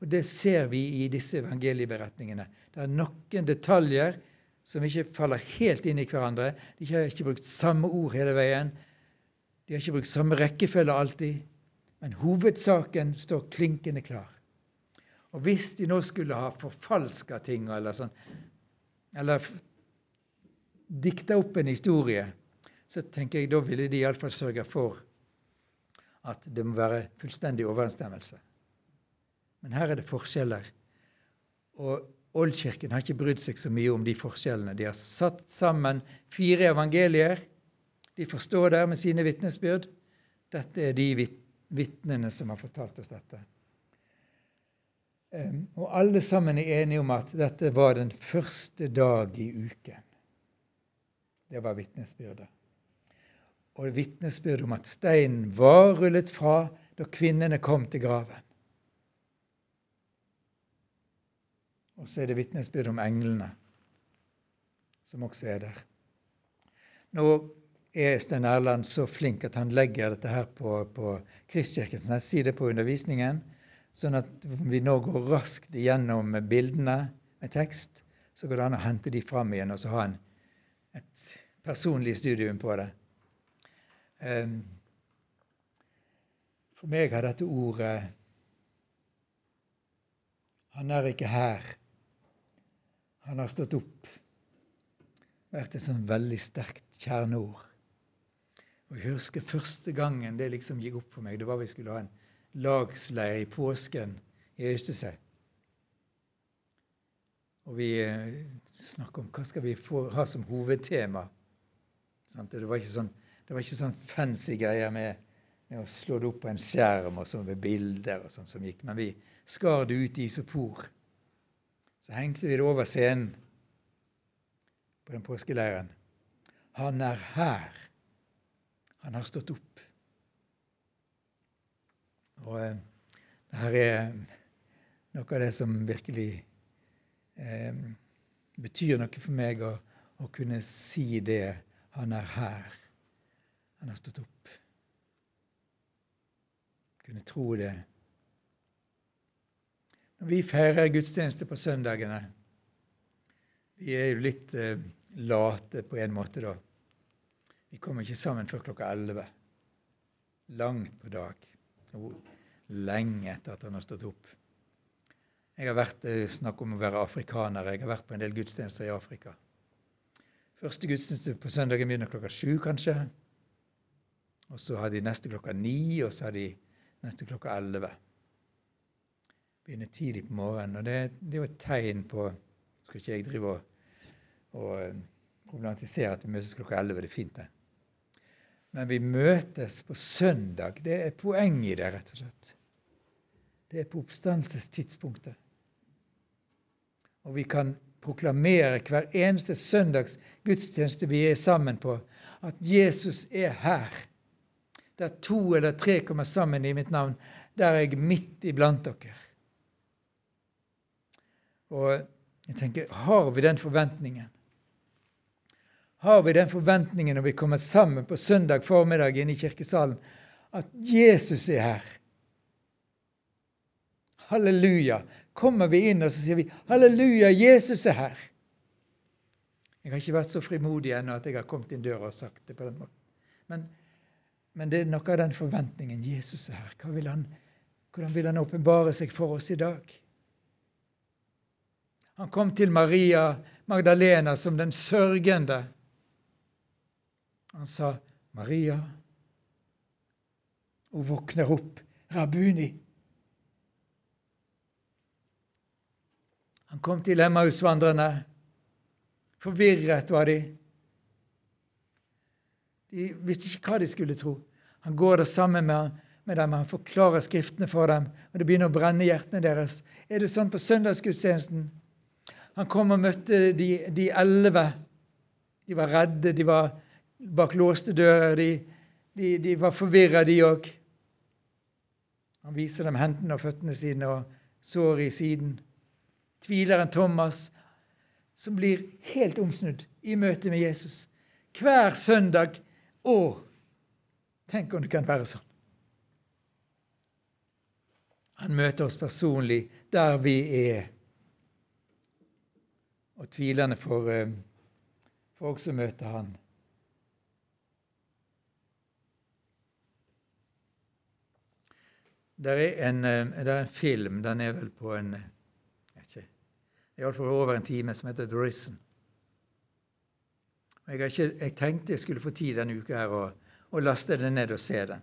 Og det ser vi i disse evangelieberetningene. Det er noen detaljer som ikke faller helt inn i hverandre. De har ikke brukt samme ord hele veien. De har ikke brukt samme rekkefølge alltid. Men hovedsaken står klinkende klar. Og hvis de nå skulle ha forfalska ting eller sånn, eller dikta opp en historie, så tenker jeg da ville de iallfall sørge for at det må være fullstendig overensstemmelse. Men her er det forskjeller. Og Oldkirken har ikke brydd seg så mye om de forskjellene. De har satt sammen fire evangelier. De forstår der med sine vitnesbyrd. Dette er de vitnene som har fortalt oss dette. Og alle sammen er enige om at dette var den første dag i uken. Det var vitnesbyrdet. Og vitnesbyrdet om at steinen var rullet fra da kvinnene kom til graven. Og så er det vitnesbyrd om englene, som også er der. Nå er Stein Erland så flink at han legger dette her på, på Kristkirkens nettside på undervisningen, sånn at vi nå går raskt igjennom bildene med tekst. Så går det an å hente de fram igjen og så ha en, et personlig studium på det. Um, for meg har dette ordet Han er ikke her. Han har stått opp. Vært et sånn veldig sterkt kjerneord. Og Jeg husker første gangen det liksom gikk opp for meg. Det var vi skulle ha en lagsleir i påsken i Øystese. Og vi eh, snakket om hva skal vi få, ha som hovedtema. Det var sånn, det var ikke sånn fancy greier med med å slå det opp på en skjerm og så med bilder og sånn som gikk. Men vi skar det ut i isopor. Så hengte vi det over scenen på den påskeleiren. Han er her. Han har stått opp. Og eh, dette er noe av det som virkelig eh, betyr noe for meg å, å kunne si det. Han er her. Han har stått opp kunne tro det. Vi feirer gudstjeneste på søndagene Vi er jo litt eh, late på en måte, da. Vi kommer ikke sammen før klokka elleve. Langt på dag. Og lenge etter at han har stått opp. Jeg har vært, eh, Snakk om å være afrikaner. Jeg har vært på en del gudstjenester i Afrika. Første gudstjeneste på søndagen begynner klokka sju, kanskje. Og så har de neste klokka ni, og så har de neste klokka 11. Begynner tidlig på morgenen. Og det, det er jo et tegn på Skal ikke jeg drive og, og eh, problematisere at vi møtes klokka 11. Det er fint, det. Men vi møtes på søndag. Det er poenget i det, rett og slett. Det er på oppstandelsestidspunktet. Og vi kan proklamere hver eneste søndags gudstjeneste vi er sammen på, at Jesus er her der to eller tre kommer sammen i mitt navn, der er jeg midt iblant dere. Og jeg tenker, Har vi den forventningen? Har vi den forventningen når vi kommer sammen på søndag formiddag inne i kirkesalen, at Jesus er her? Halleluja! Kommer vi inn og så sier vi, 'Halleluja, Jesus er her'? Jeg har ikke vært så frimodig ennå at jeg har kommet inn døra og sagt det på den måten. Men men det er noe av den forventningen Jesus er her. Vil han, hvordan vil han åpenbare seg for oss i dag? Han kom til Maria Magdalena som den sørgende. Han sa, 'Maria.' Hun våkner opp. 'Rabuni.' Han kom til Emmausvandrerne. Forvirret var de. De visste ikke hva de skulle tro. Han går der sammen med, med dem, han forklarer Skriftene for dem, og det begynner å brenne i hjertene deres. Er det sånn på søndagsgudstjenesten? Han kom og møtte de, de elleve. De var redde, de var bak låste dører. De, de, de var forvirra, de òg. Han viser dem hendene og føttene sine og såret i siden. Tvileren Thomas, som blir helt omsnudd i møte med Jesus. Hver søndag å, tenk om det kan være sånn. Han møter oss personlig der vi er. Og tvilende får, eh, får også møte han. Det er, en, eh, det er en film, den er vel på en vet ikke, Iallfall over en time, som heter 'Dorison'. Jeg, jeg, tenkte jeg skulle få tid denne uka her og, og laste den ned og se den.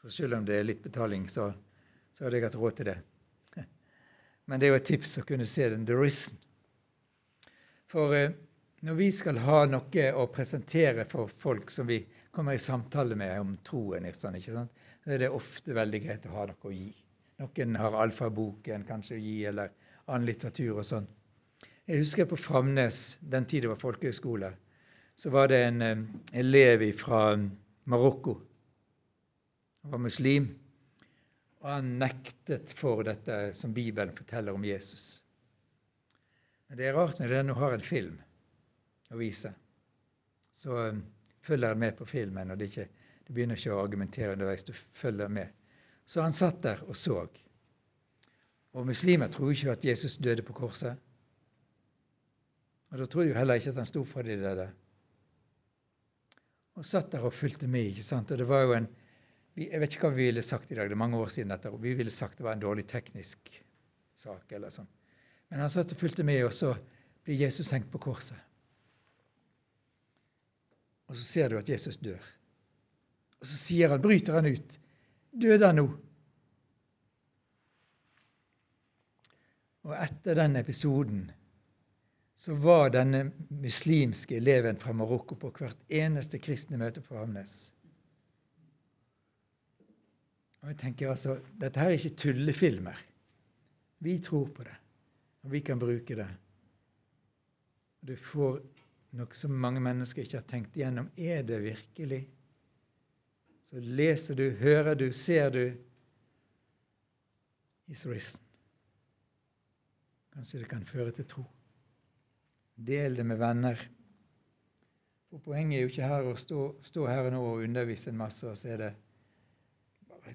For selv om det er litt betaling, så, så hadde jeg hatt råd til det. Men det er jo et tips å kunne se den. The Risen. For eh, når vi skal ha noe å presentere for folk som vi kommer i samtale med om troen, sånn, så er det ofte veldig greit å ha noe å gi. Noen har alfaboken kanskje å gi, eller annen litteratur og sånn. Jeg husker på Framnes, den tid det var folkehøyskole, så var det en um, elev fra Marokko. Han var muslim, og han nektet for dette som Bibelen forteller om Jesus. Men det er rart når når du har en film å vise. Så um, følger han med på filmen, og det ikke, du begynner ikke å argumentere underveis. Du følger med. Så han satt der og så. Og muslimer tror ikke at Jesus døde på korset. Og da tror de jo heller ikke at han sto fra de døde. Og satt der og fulgte med. ikke sant? Og det var jo en, Jeg vet ikke hva vi ville sagt i dag, det er mange år siden dette, vi ville sagt det var en dårlig teknisk sak. eller sånn. Men han satt og fulgte med, og så blir Jesus hengt på korset. Og så ser du at Jesus dør. Og så sier han, bryter han ut. Døde han nå? Og etter den episoden så var denne muslimske eleven fra Marokko på hvert eneste kristne møte på Hamnes. Og jeg tenker altså, Dette her er ikke tullefilmer. Vi tror på det, og vi kan bruke det. Du får noe som mange mennesker ikke har tenkt igjennom. Er det virkelig? Så leser du, hører du, ser du He's risen. Kanskje det kan føre til tro. Del det med venner. For Poenget er jo ikke her å stå, stå her nå og undervise en masse, og så er det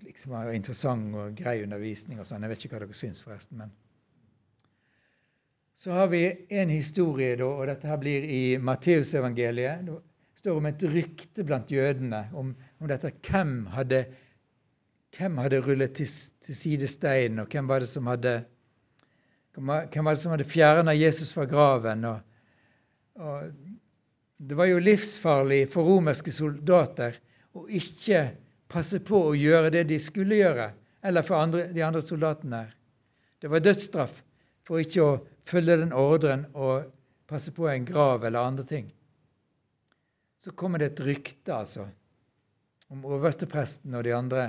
liksom interessant og grei undervisning og sånn. Jeg vet ikke hva dere syns, forresten. men så har vi en historie, da, og dette her blir i Matteusevangeliet. Det står om et rykte blant jødene om, om dette. Hvem hadde, hvem hadde rullet til, til side steinen, og hvem var det som hadde hvem var det som hadde fjerna Jesus fra graven? Og, og det var jo livsfarlig for romerske soldater å ikke passe på å gjøre det de skulle gjøre, eller for andre, de andre soldatene. Det var dødsstraff for ikke å følge den ordren og passe på en grav eller andre ting. Så kommer det et rykte altså, om overstepresten og de andre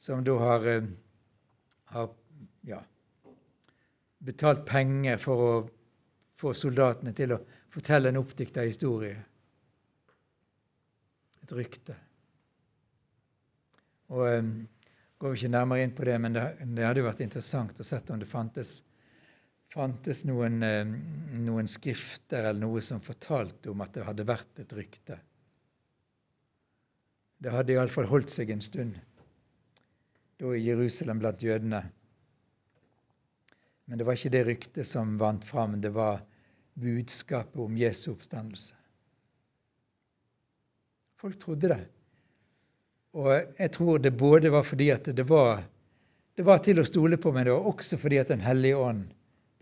som da har, eh, har ja, betalt penger for å få soldatene til å fortelle en oppdikta historie. Et rykte. Og um, går ikke nærmere inn på det, men det, det hadde jo vært interessant å sett om det fantes fantes noen, um, noen, skrifter eller noe som fortalte om at det hadde vært et rykte. Det hadde iallfall holdt seg en stund da i Jerusalem blant jødene. Men det var ikke det ryktet som vant fram, det var budskapet om Jesu oppstandelse. Folk trodde det. Og jeg tror det både var fordi at det var, det var til å stole på, men det var også fordi at Den hellige ånd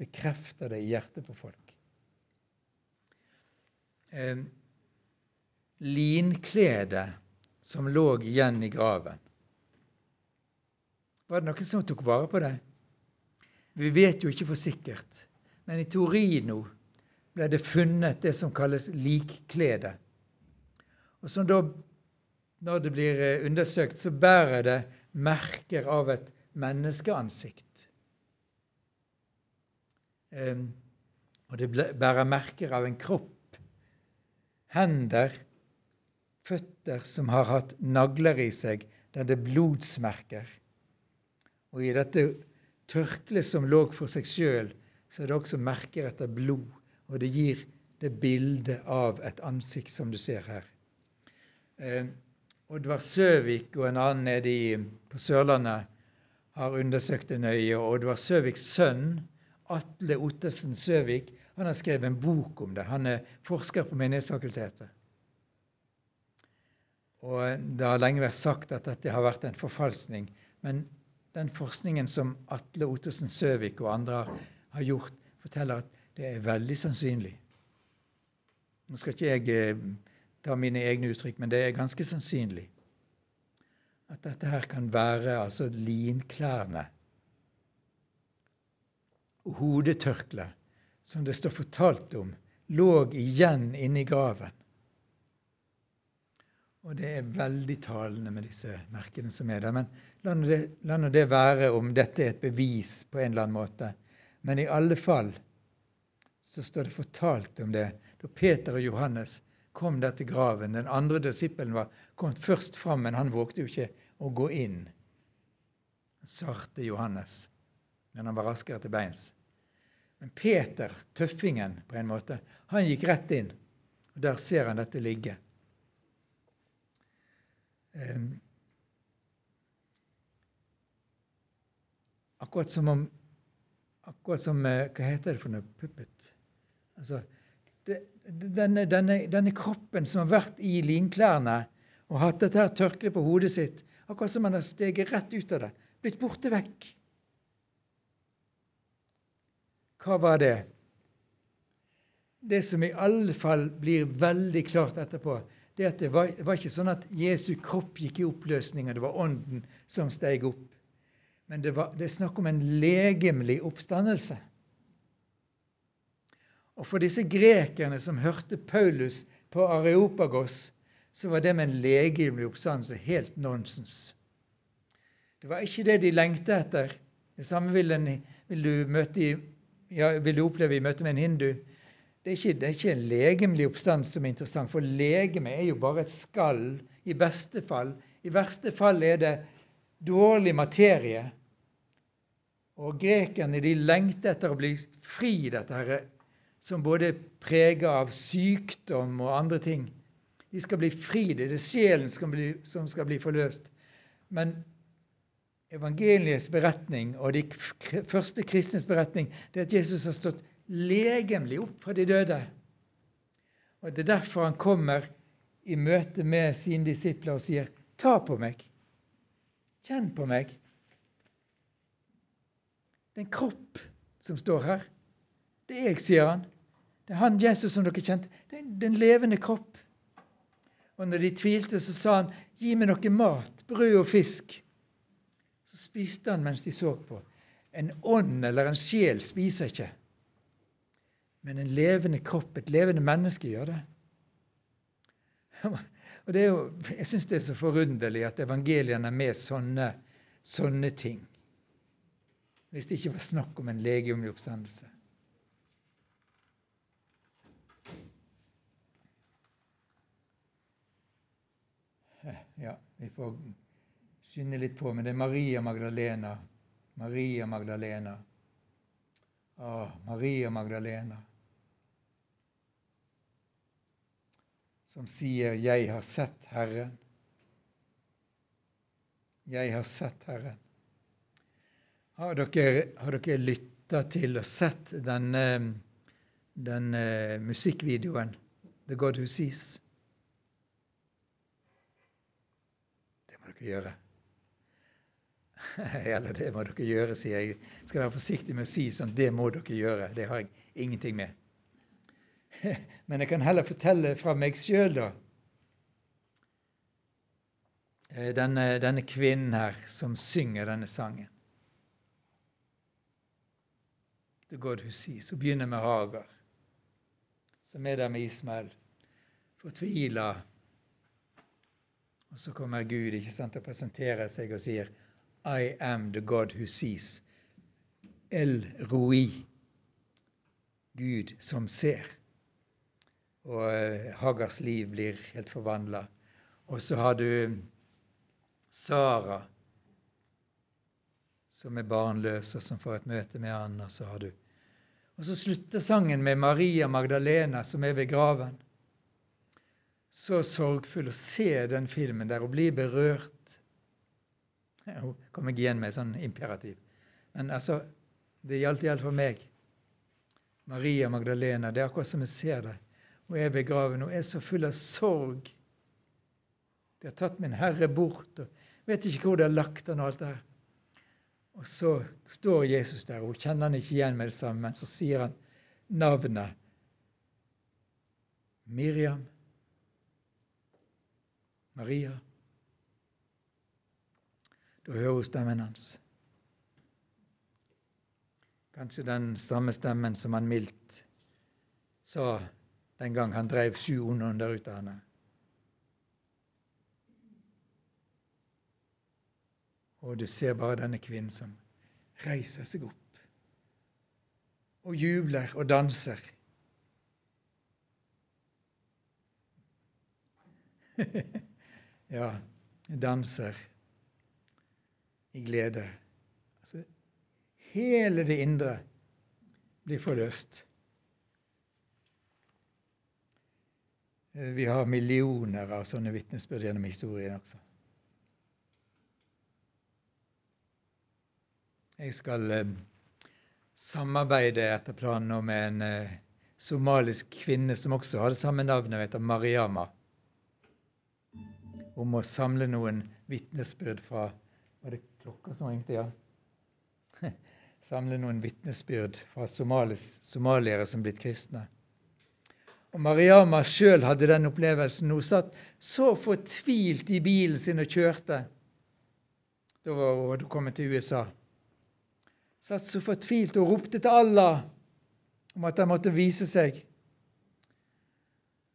bekrefter det i hjertet på folk. Eh, linkledet som lå igjen i graven. Var det noen som tok vare på det? Vi vet jo ikke for sikkert, men i Torino ble det funnet det som kalles likklede. Og som da, når det blir eh, undersøkt, så bærer det merker av et menneskeansikt. Og det bærer merker av en kropp, hender, føtter som har hatt nagler i seg, der det er blodsmerker. Og i dette tørkleet som lå for seg sjøl, så er det også merker etter blod. Og det gir det bildet av et ansikt som du ser her. Oddvar Søvik og en annen nede i, på Sørlandet har undersøkt det nøye. og Oddvar Søviks sønn Atle Ottesen Søvik han har skrevet en bok om det. Han er forsker på Menighetsfakultetet. Og Det har lenge vært sagt at dette har vært en forfalskning. Men den forskningen som Atle Ottesen Søvik og andre har gjort, forteller at det er veldig sannsynlig. Nå skal ikke jeg eh, ta mine egne uttrykk, men det er ganske sannsynlig at dette her kan være altså linklærne hodetørkle, som det står fortalt om, lå igjen inne i graven. Og det er veldig talende med disse merkene som er der. Men la nå det, det være om dette er et bevis på en eller annen måte. Men i alle fall så står det fortalt om det da Peter og Johannes kom der til graven. Den andre disippelen var kommet først fram, men han vågte jo ikke å gå inn. Sarte Johannes men han var raskere til beins. Men Peter, tøffingen, på en måte, han gikk rett inn. Og Der ser han dette ligge. Um, akkurat som om Akkurat som Hva heter det for noe? Puppet? Altså, denne, denne, denne, kroppen som har vært i linklærne og hatt dette her tørkleet på hodet sitt, akkurat som han har steget rett ut av det, blitt borte vekk. Hva var det? Det som i alle fall blir veldig klart etterpå, det at det var, var ikke sånn at Jesu kropp gikk i oppløsning, og det var ånden som steg opp. Men det, var, det er snakk om en legemlig oppstandelse. Og for disse grekerne som hørte Paulus på Areopagos, så var det med en legemlig oppstandelse helt nonsens. Det var ikke det de lengta etter. Det samme vil, en, vil, du i, ja, vil, du oppleve i møte med en hindu. Det er, ikke, det er ikke en legemlig oppstandelse som er interessant, for legeme er jo bare et skall, i beste fall. I verste fall er det dårlig materie. Og grekerne de lengter etter å bli fri dette her, som både er prega av sykdom og andre ting. De skal bli fri. Det er det sjelen som, bli, som skal bli forløst. Men evangeliets beretning og de første kristnes beretning det er at Jesus har stått legemlig opp fra de døde. Og Det er derfor han kommer i møte med sine disipler og sier, 'Ta på meg. Kjenn på meg.' Det er en kropp som står her. Det er jeg, sier han. Det er han Jesus som dere kjente. Det er en levende kropp. Og når de tvilte, så sa han, 'Gi meg noe mat, brød og fisk.' Så spiste han mens de så på. En ånd eller en sjel spiser ikke. Men en levende kropp, et levende menneske, gjør det. [laughs] Og det jo, Jeg syns det er så forunderlig at evangeliene er med sånne, sånne ting. Hvis det ikke var snakk om en legemlig oppstandelse. Vi får skynde litt på, men det er Maria Magdalena. Maria Magdalena. Å, Maria Magdalena. Som sier 'Jeg har sett Herren'. Jeg har sett Herren. Har dere, har dere lytta til og sett denne, denne musikkvideoen 'The God Who Sees'? Dere gjøre. [laughs] Eller det må dere gjøre, sier jeg. jeg. Skal være forsiktig med å si sånn det må dere gjøre. Det har jeg ingenting med. [laughs] Men jeg kan heller fortelle fra meg sjøl, da. Eh, denne, denne kvinnen her som synger denne sangen. God Who Sees. Hun begynner med Hagar, som er der med Ismael. Fortvila og så kommer Gud ikke sant, og presenterer seg og sier I am the God who sees. El Roi. Gud som ser. Og uh, Hagars liv blir helt forvandla. Og så har du Sara, som er barnløs, og som får et møte med han. Og så, har du. og så slutter sangen med Maria Magdalena, som er ved graven så sorgfull å se den filmen der og bli berørt. Hun kom ikke igjen med sånn imperativ. Men altså, det gjaldt iallfall meg. Maria Magdalena. Det er akkurat som jeg ser det. Hun er begraven. Hun er så full av sorg. De har tatt min Herre bort. og Vet ikke hvor de har lagt han og alt det her. Og så står Jesus der, og hun kjenner han ikke igjen med det samme, men så sier han navnet Miriam. Maria. Da hører hun stemmen hans. Kanskje den samme stemmen som han mildt sa den gang han drev sju onde ånder ut av henne. Og du ser bare denne kvinnen som reiser seg opp og jubler og danser. [laughs] ja, danser i glede. Altså, hele det indre blir forløst. Eh, vi har millioner av sånne vitnesbyrd gjennom historien også. Jeg skal eh, samarbeide etter planen med en eh, somalisk kvinne som også hadde samme navn, og heter Mariama, om å samle noen vitnesbyrd fra Var det klokka som ringte, ja? [laughs] Samle noen vitnesbyrd fra somalis, somaliere som blitt kristne. Og Mariama sjøl hadde den opplevelsen. Hun satt så fortvilt i bilen sin og kjørte. Da var hun kommet til USA. Satt så fortvilt og ropte til Allah om at han måtte vise seg.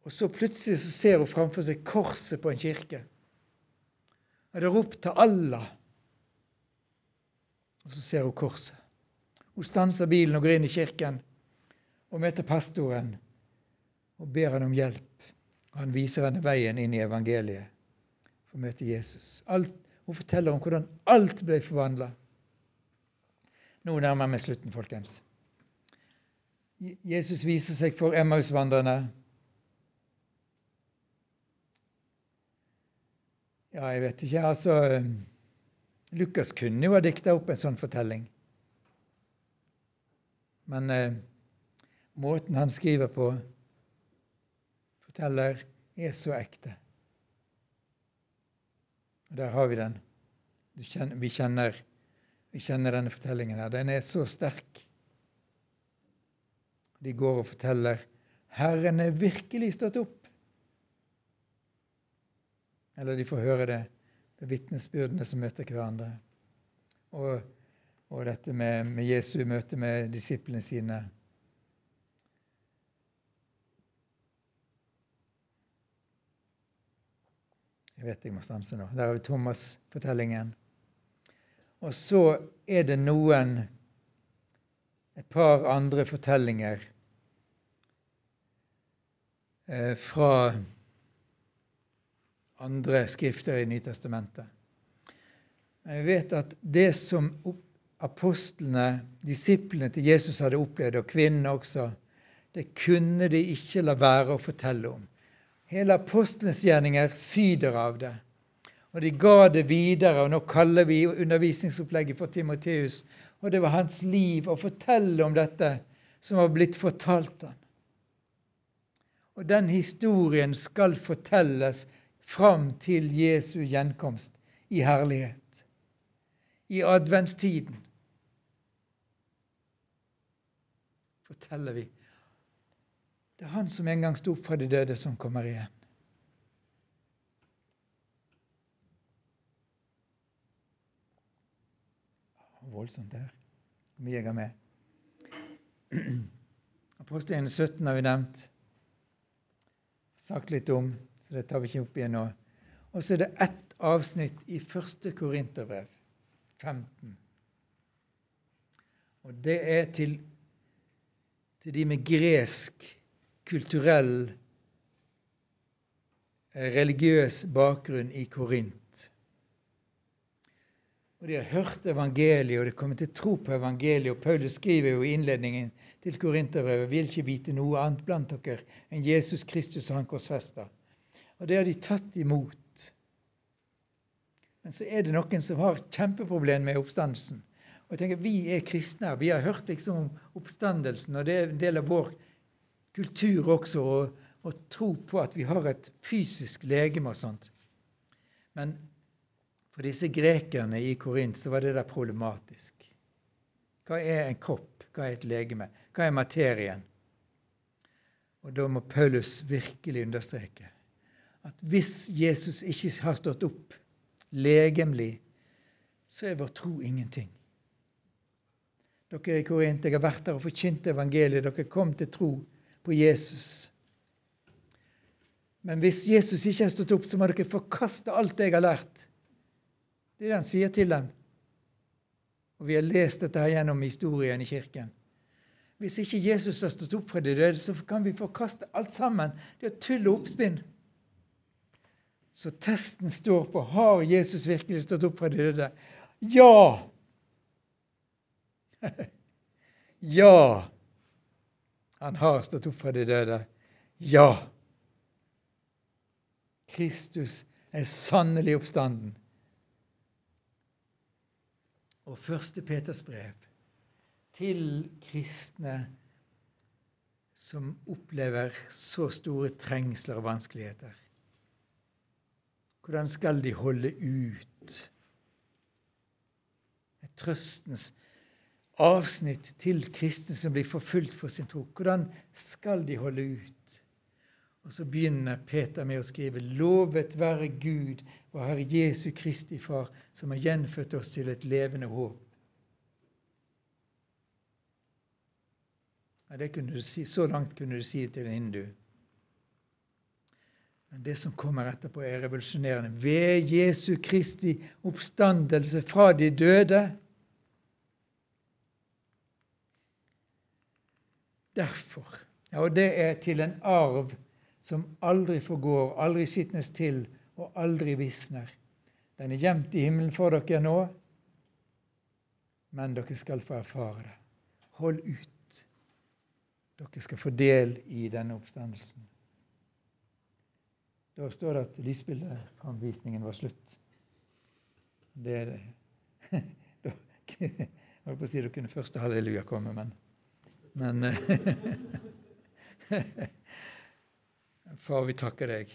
Og så plutselig så ser hun framfor seg korset på en kirke. Og det ropt til Allah. Og så ser hun korset. Hun stanser bilen og går inn i kirken og møter pastoren og ber han om hjelp. Han viser henne veien inn i evangeliet for å møte Jesus. Alt, hun forteller om hvordan alt ble forvandla. Nå nærmer jeg meg slutten, folkens. Jesus viser seg for Emmausvandrerne. Ja, jeg vet ikke. Altså Lukas kunne jo ha dikta opp en sånn fortelling. Men eh, måten han skriver på, forteller, er så ekte. Og der har vi den. Kjenner, vi, kjenner, vi kjenner denne fortellingen her. Den er så sterk. De går og forteller 'Herren er virkelig stått opp'. Eller de får høre det ved vitnesbyrdene som møter hverandre. Og, og dette med, med Jesu møte med disiplene sine. Jeg vet jeg må stanse nå. Der har vi Thomas-fortellingen. Og så er det noen et par andre fortellinger eh, fra andre skrifter i Nytestamentet. Men vi vet at det som apostlene, disiplene til Jesus hadde opplevd, og kvinnene også, det kunne de ikke la være å fortelle om. Hele apostelens gjerninger syder av det. Og de ga det videre, og nå kaller vi undervisningsopplegget for Timoteus og det var hans liv å fortelle om dette som var blitt fortalt han. Og den historien skal fortelles fram til Jesu gjenkomst i herlighet. I adventstiden forteller vi. Det er han som en gang sto opp fra de døde, som kommer igjen. voldsomt der. Hvor mye jeg har med. [clears throat] Apostelgjerningen 17 har vi nevnt. Sagt litt om, så det tar vi ikke opp igjen nå. Og så er det ett avsnitt i første Korinterbrev, 15. Og det er til, til de med gresk, kulturell, eh, religiøs bakgrunn i Korint. Og de har hørt evangeliet, og de kommer til tro på evangeliet. Og Paulus skriver jo i innledningen til Korinterbrevet vil ikke vite noe annet blant dere enn Jesus Kristus og han korsfesta. Og det har de tatt imot. Men så er det noen som har kjempeproblem med oppstandelsen. Og jeg tenker, Vi er kristne. Vi har hørt liksom om oppstandelsen, og det er en del av vår kultur også å tro på at vi har et fysisk legeme og sånt. Men for disse grekerne i Korint så var det der problematisk. Hva er en kropp? Hva er et legeme? Hva er materien? Og Da må Paulus virkelig understreke at hvis Jesus ikke har stått opp legemlig, så er vår tro ingenting. Dere i Korint, jeg har vært der og forkynt evangeliet. Dere kom til tro på Jesus. Men hvis Jesus ikke har stått opp, så må dere forkaste alt jeg har lært. Det er det han sier til dem. Og Vi har lest dette her gjennom historien i kirken. Hvis ikke Jesus har stått opp fra de døde, så kan vi forkaste alt sammen. Det er tull og oppspinn. Så testen står på har Jesus virkelig stått opp fra de døde. Ja! [laughs] ja! Han har stått opp fra de døde. Ja! Kristus er sannelig oppstanden. og første Peters brev til kristne som opplever så store trengsler og vanskeligheter. Hvordan skal de holde ut? Et trøstens avsnitt til kristne som blir forfulgt for sin tro. Hvordan skal de holde ut? Og så begynner Peter med å skrive Lovet være Gud og Herre Jesu Kristi Far, som har gjenfødt oss til et levende håp. Ja, det kunne si, så langt kunne du si til en hindu. Men det som kommer etterpå, er revolusjonerende. Ved Jesu Kristi oppstandelse fra de døde Derfor. Ja, og det er til en arv som aldri forgår, aldri skitnes til og aldri visner. Den er gjemt i himmelen for dere nå, men dere skal få erfare det. Hold ut. Dere skal få del i denne oppstandelsen. Da står det at lysbildeframvisningen var slutt. Det er det. [laughs] [laughs] Jeg holdt på å si da kunne første halleluja komme, men, men [laughs] Far, vi takker deg.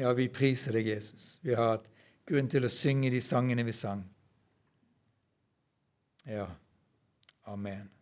Ja, vi priser deg, Jesus. Vi har hatt grunn til å synge de sangene vi sang. Ja. Amen.